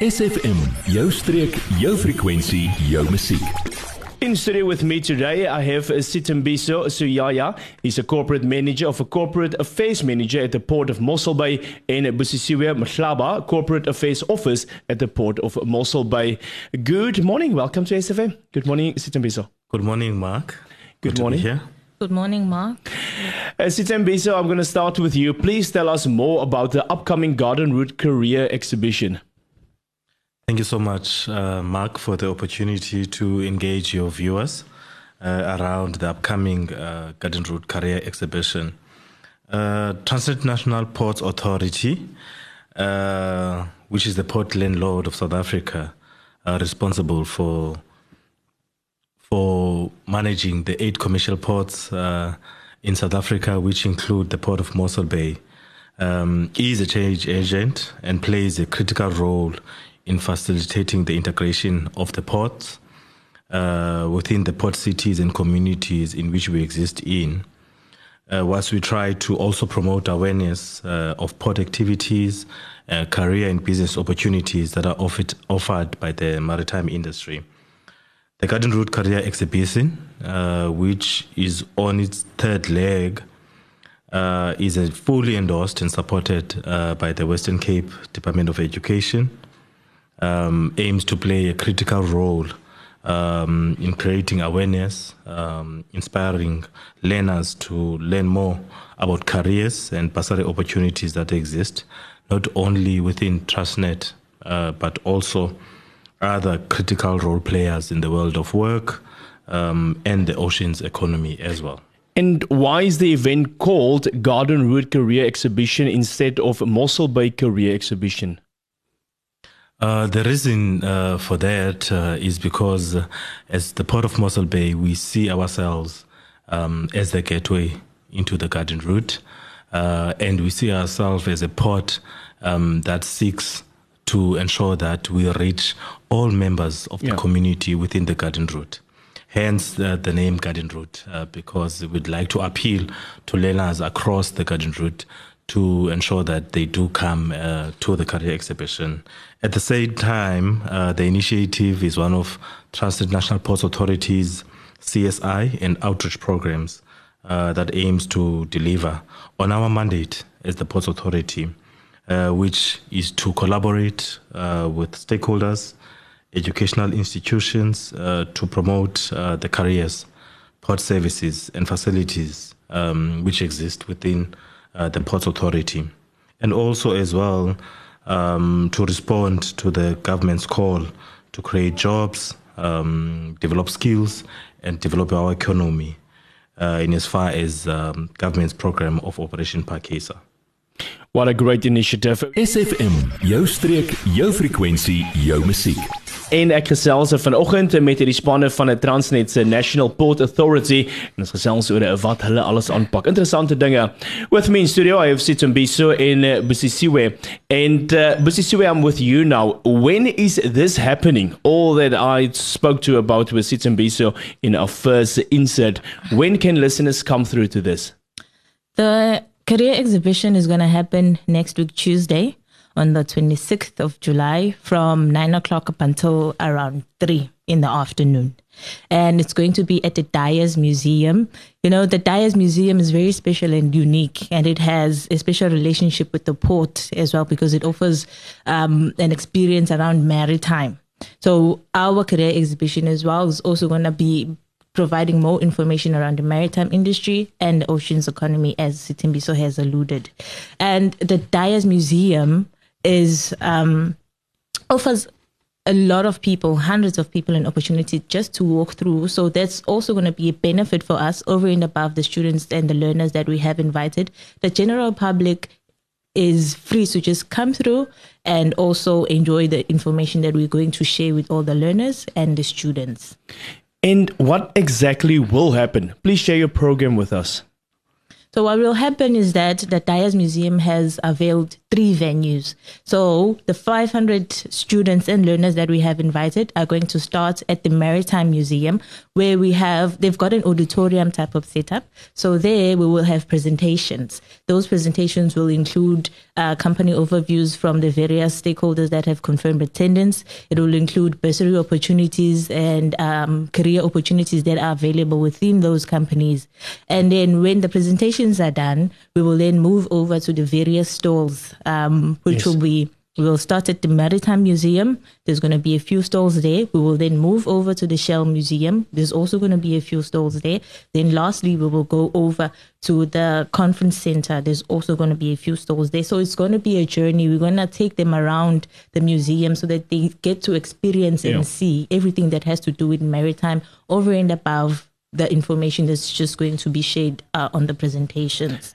SFM, jou streek, jou frekwensie, jou musiek. In studio with me today, I have Sithembiso Soyaya. He's a corporate manager of a corporate affairs manager at the port of Mossel Bay and Busisiwe Mahlaba, corporate affairs office at the port of Mossel Bay. Good morning. Welcome to SFM. Good morning, Sithembiso. Good morning, Mark. Good to be morning. here. Good morning, Mark. Uh, Sithembiso, I'm going to start with you. Please tell us more about the upcoming Garden Route Career Exhibition. Thank you so much, uh, Mark, for the opportunity to engage your viewers uh, around the upcoming uh, Garden Route Career Exhibition. Uh, Transnet National Ports Authority, uh, which is the port landlord of South Africa, are responsible for for managing the eight commercial ports uh, in South Africa, which include the port of Mossel Bay, um, is a change agent and plays a critical role in facilitating the integration of the ports uh, within the port cities and communities in which we exist in. Uh, whilst we try to also promote awareness uh, of port activities, uh, career and business opportunities that are offered, offered by the maritime industry. The Garden Route Career Exhibition, uh, which is on its third leg, uh, is fully endorsed and supported uh, by the Western Cape Department of Education. Um, aims to play a critical role um, in creating awareness, um, inspiring learners to learn more about careers and bursary opportunities that exist, not only within Transnet, uh, but also other critical role players in the world of work um, and the oceans economy as well. And why is the event called Garden Route Career Exhibition instead of Mossel Bay Career Exhibition? Uh, the reason uh, for that uh, is because, uh, as the port of Mossel Bay, we see ourselves um, as the gateway into the garden route, uh, and we see ourselves as a port um, that seeks to ensure that we reach all members of the Yeah. community within the garden route. Hence uh, the name Garden Route, uh, because we'd like to appeal to learners across the Garden Route to ensure that they do come uh, to the career exhibition. At the same time, uh, the initiative is one of Transnet National Ports Authority's CSI and outreach programs uh, that aims to deliver on our mandate as the Ports Authority, uh, which is to collaborate uh, with stakeholders, educational institutions uh, to promote the careers, port services, and facilities um, which exist within uh, the Ports Authority. And also, as well, um, to respond to the government's call to create jobs, um, develop skills, and develop our economy uh, in as far as um, government's program of Operation Phakisa. What a great initiative. SFM, jou streek, jou frekwensie, jou musiek. En ek gesels er vanoggend met die spanne van 'n Transnet se National Port Authority en ons gesels oor wat hulle alles aanpak. Interessante dinge. With me in studio I have Situmbiso in uh, Busisiwe. And uh, Busisiwe I'm with you now. When is this happening? All that I spoke to about with Situmbiso in our first insert. When can listeners come through to this? The career exhibition is going to happen next week, Tuesday, on the 26th of July from 9 o'clock up until around 3 in the afternoon. And it's going to be at the Dias Museum. You know, the Dias Museum is very special and unique, and it has a special relationship with the port as well because it offers um, an experience around maritime. So, our career exhibition as well is also going to be providing more information around the maritime industry and the oceans economy, as Sithembiso has alluded. And the Dias Museum is um, offers a lot of people, hundreds of people, an opportunity just to walk through. So that's also going to be a benefit for us over and above the students and the learners that we have invited. The general public is free to just come through and also enjoy the information that we're going to share with all the learners and the students. And what exactly will happen? Please share your program with us. So what will happen is that the Dias Museum has availed three venues. So the 500 students and learners that we have invited are going to start at the Maritime Museum, where we have they've got an auditorium type of setup. So there we will have presentations. Those presentations will include uh, company overviews from the various stakeholders that have confirmed attendance. It will include bursary opportunities and um, career opportunities that are available within those companies. And then when the presentations are done, we will then move over to the various stalls, um, which Yes. will be we will start at the Maritime Museum. There's going to be a few stalls there. We will then move over to the Shell Museum. There's also going to be a few stalls there. Then, lastly, we will go over to the conference center. There's also going to be a few stalls there. So, it's going to be a journey. We're going to take them around the museum so that they get to experience Yeah. and see everything that has to do with maritime over and above the information that's just going to be shared uh, on the presentations.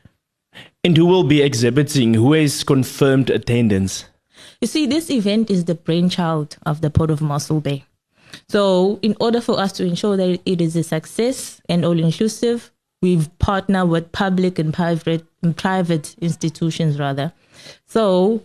And who will be exhibiting? Who has confirmed attendance? You see, this event is the brainchild of the Port of Mossel Bay. So, in order for us to ensure that it is a success and all inclusive, we've partnered with public and private and private institutions rather. So,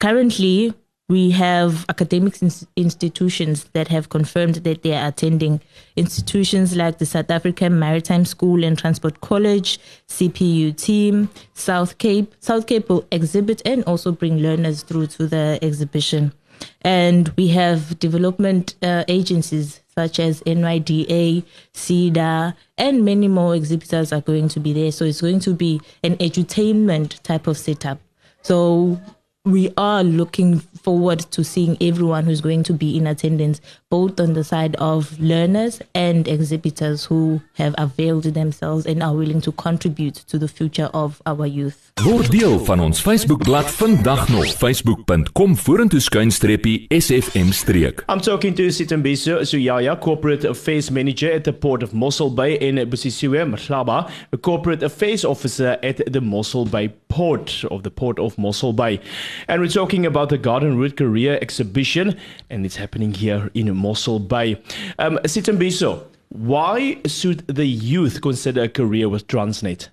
currently we have academic ins- institutions that have confirmed that they are attending institutions like the South African Maritime School and Transport College, CPU team, South Cape. South Cape will exhibit and also bring learners through to the exhibition. And we have development uh, agencies such as NYDA, SEDA, and many more exhibitors are going to be there. So it's going to be an edutainment type of setup. So we are looking forward to seeing everyone who's going to be in attendance, both on the side of learners and exhibitors who have availed themselves and are willing to contribute to the future of our youth. Word deel van ons Facebookblad vandag nog facebook.com vorentoe skuinstreepie SFM streek. I'm talking to Sitambiso Suyaya, Corporate Affairs Manager at the Port of Mossel Bay in Busisiwe, Mhlaba, a Corporate Affairs Officer at the Mossel Bay Port of the Port of Mossel Bay. And we're talking about the Garden Route Career Exhibition, and it's happening here in Mossel Bay. Um, Sithembiso, why should the youth consider a career with Transnet?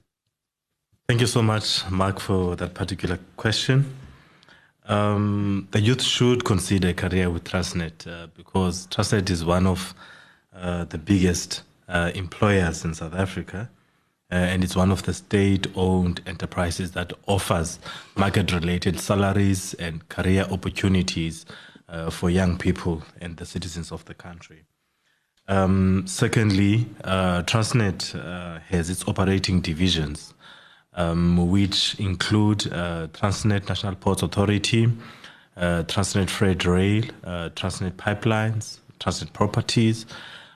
Thank you so much, Mark, for that particular question. Um, the youth should consider a career with Transnet uh, because Transnet is one of uh, the biggest uh, employers in South Africa. Uh, and it's one of the state-owned enterprises that offers market-related salaries and career opportunities uh, for young people and the citizens of the country. Um, secondly, uh, Transnet uh, has its operating divisions, um, which include uh, Transnet National Ports Authority, uh, Transnet Freight Rail, Transnet Pipelines, Transnet Properties,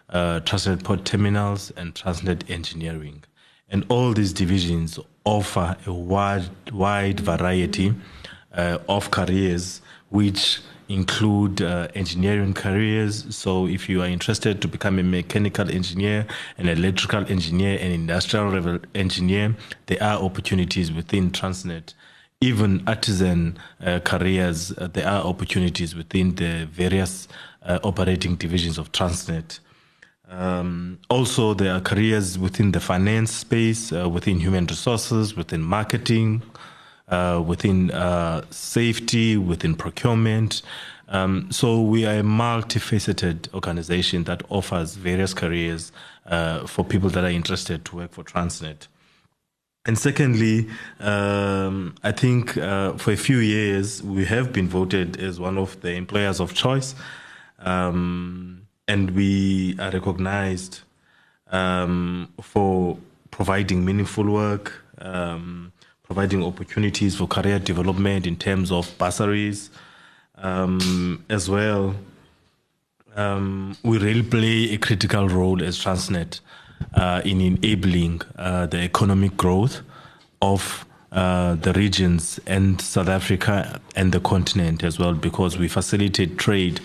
Transnet Port Terminals, and Transnet Engineering. And all these divisions offer a wide, wide variety uh, of careers, which include uh, engineering careers. So, if you are interested to become a mechanical engineer, an electrical engineer, an industrial engineer, there are opportunities within Transnet. Even artisan uh, careers, uh, there are opportunities within the various uh, operating divisions of Transnet. Um, also, there are careers within the finance space, uh, within human resources, within marketing, uh, within uh, safety, within procurement. Um, so we are a multifaceted organization that offers various careers uh, for people that are interested to work for Transnet. And secondly, um, I think uh, for a few years we have been voted as one of the employers of choice, um, and we are recognized um, for providing meaningful work, um, providing opportunities for career development in terms of bursaries, um, as well. Um, we really play a critical role as Transnet uh, in enabling uh, the economic growth of uh, the regions and South Africa and the continent as well, because we facilitate trade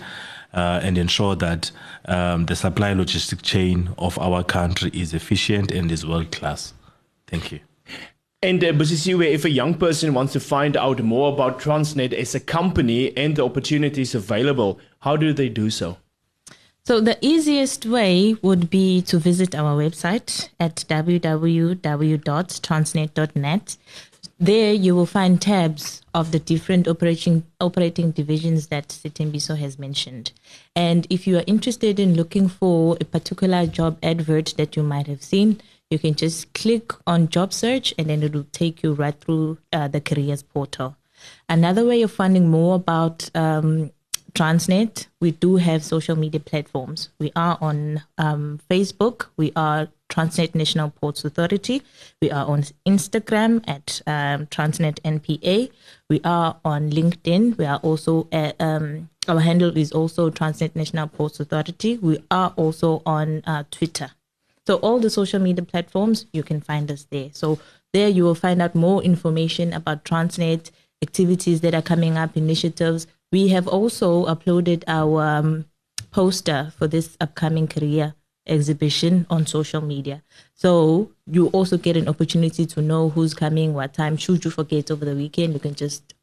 uh, and ensure that um, the supply logistic chain of our country is efficient and is world class. Thank you. And uh, Busisiwe, if a young person wants to find out more about Transnet as a company and the opportunities available, how do they do so? So the easiest way would be to visit our website at www.transnet.net. there you will find tabs of the different operating operating divisions that Sithembiso has mentioned. And if you are interested in looking for a particular job advert that you might have seen, you can just click on job search and then it will take you right through uh, the careers portal. Another way of finding more about um, Transnet, we do have social media platforms. We are on um, Facebook. We are Transnet National Ports Authority. We are on Instagram at um, Transnet NPA. We are on LinkedIn. We are also at, um, our handle is also Transnet National Ports Authority. We are also on uh, Twitter. So all the social media platforms, you can find us there. So there you will find out more information about Transnet activities that are coming up, initiatives. We have also uploaded our um, poster for this upcoming career exhibition on social media. So you also get an opportunity to know who's coming, what time. Should you forget over the weekend, you can just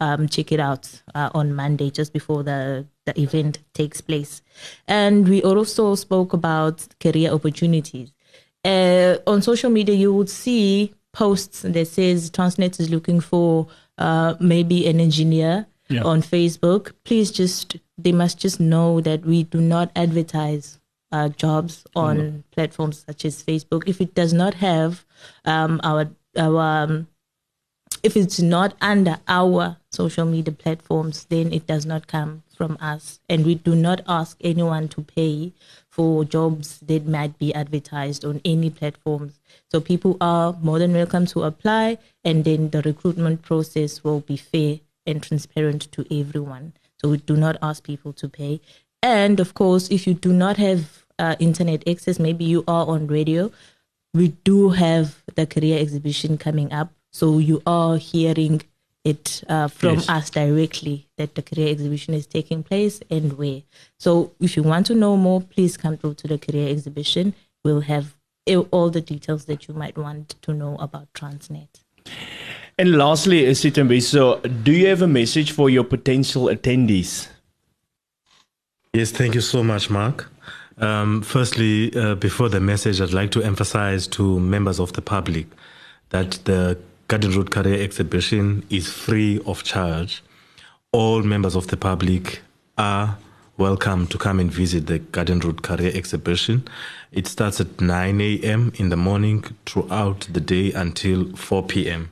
um, check it out uh, on Monday, just before the, the event takes place. And we also spoke about career opportunities. Uh, on social media, you would see posts that says Transnet is looking for uh, maybe an engineer yeah. on Facebook. Please just, they must just know that we do not advertise uh, jobs on mm-hmm. platforms such as Facebook. If it does not have um, our our um, if it's not under our social media platforms, then it does not come from us, and we do not ask anyone to pay for jobs that might be advertised on any platforms. So people are more than welcome to apply, and then the recruitment process will be fair and transparent to everyone. So we do not ask people to pay. And of course, if you do not have uh, internet access, maybe you are on radio, we do have the career exhibition coming up. So you are hearing it uh, from yes. us directly that the career exhibition is taking place and where. So if you want to know more, please come through to the career exhibition. We'll have all the details that you might want to know about Transnet. And lastly, Sitembi, so do you have a message for your potential attendees? Yes, thank you so much, Mark. Um, firstly, uh, before the message, I'd like to emphasize to members of the public that the Garden Route Career Exhibition is free of charge. All members of the public are welcome to come and visit the Garden Route Career Exhibition. It starts at 9 a.m. in the morning throughout the day until 4 p.m.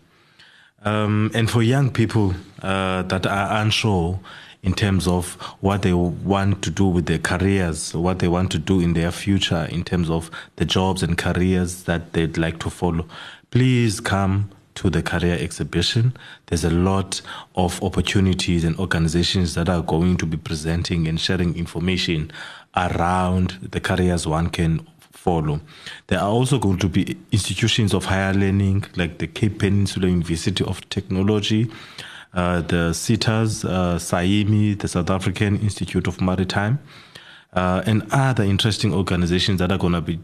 Um, and for young people uh, that are unsure in terms of what they want to do with their careers, what they want to do in their future, in terms of the jobs and careers that they'd like to follow, please come to the career exhibition. There's a lot of opportunities and organizations that are going to be presenting and sharing information around the careers one can follow. There are also going to be institutions of higher learning like the Cape Peninsula University of Technology, uh, the SETAs, uh, SAIMI, the South African Institute of Maritime, uh, and other interesting organizations that are going to be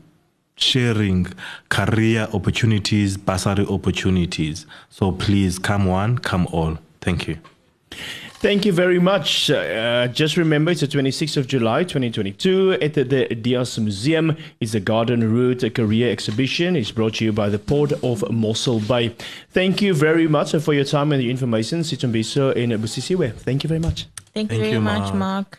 sharing career opportunities, bursary opportunities. So please come one, come all. Thank you. Thank you very much. Uh, just remember, it's the 26th of July, 2022, at the, the Dias Museum. It's the Garden Route a Career Exhibition. It's brought to you by the Port of Mossel Bay. Thank you very much for your time and the information. Sithembiso in Busisiwe. Thank you very much. Thank you Thank very you, much, Mark. Bye.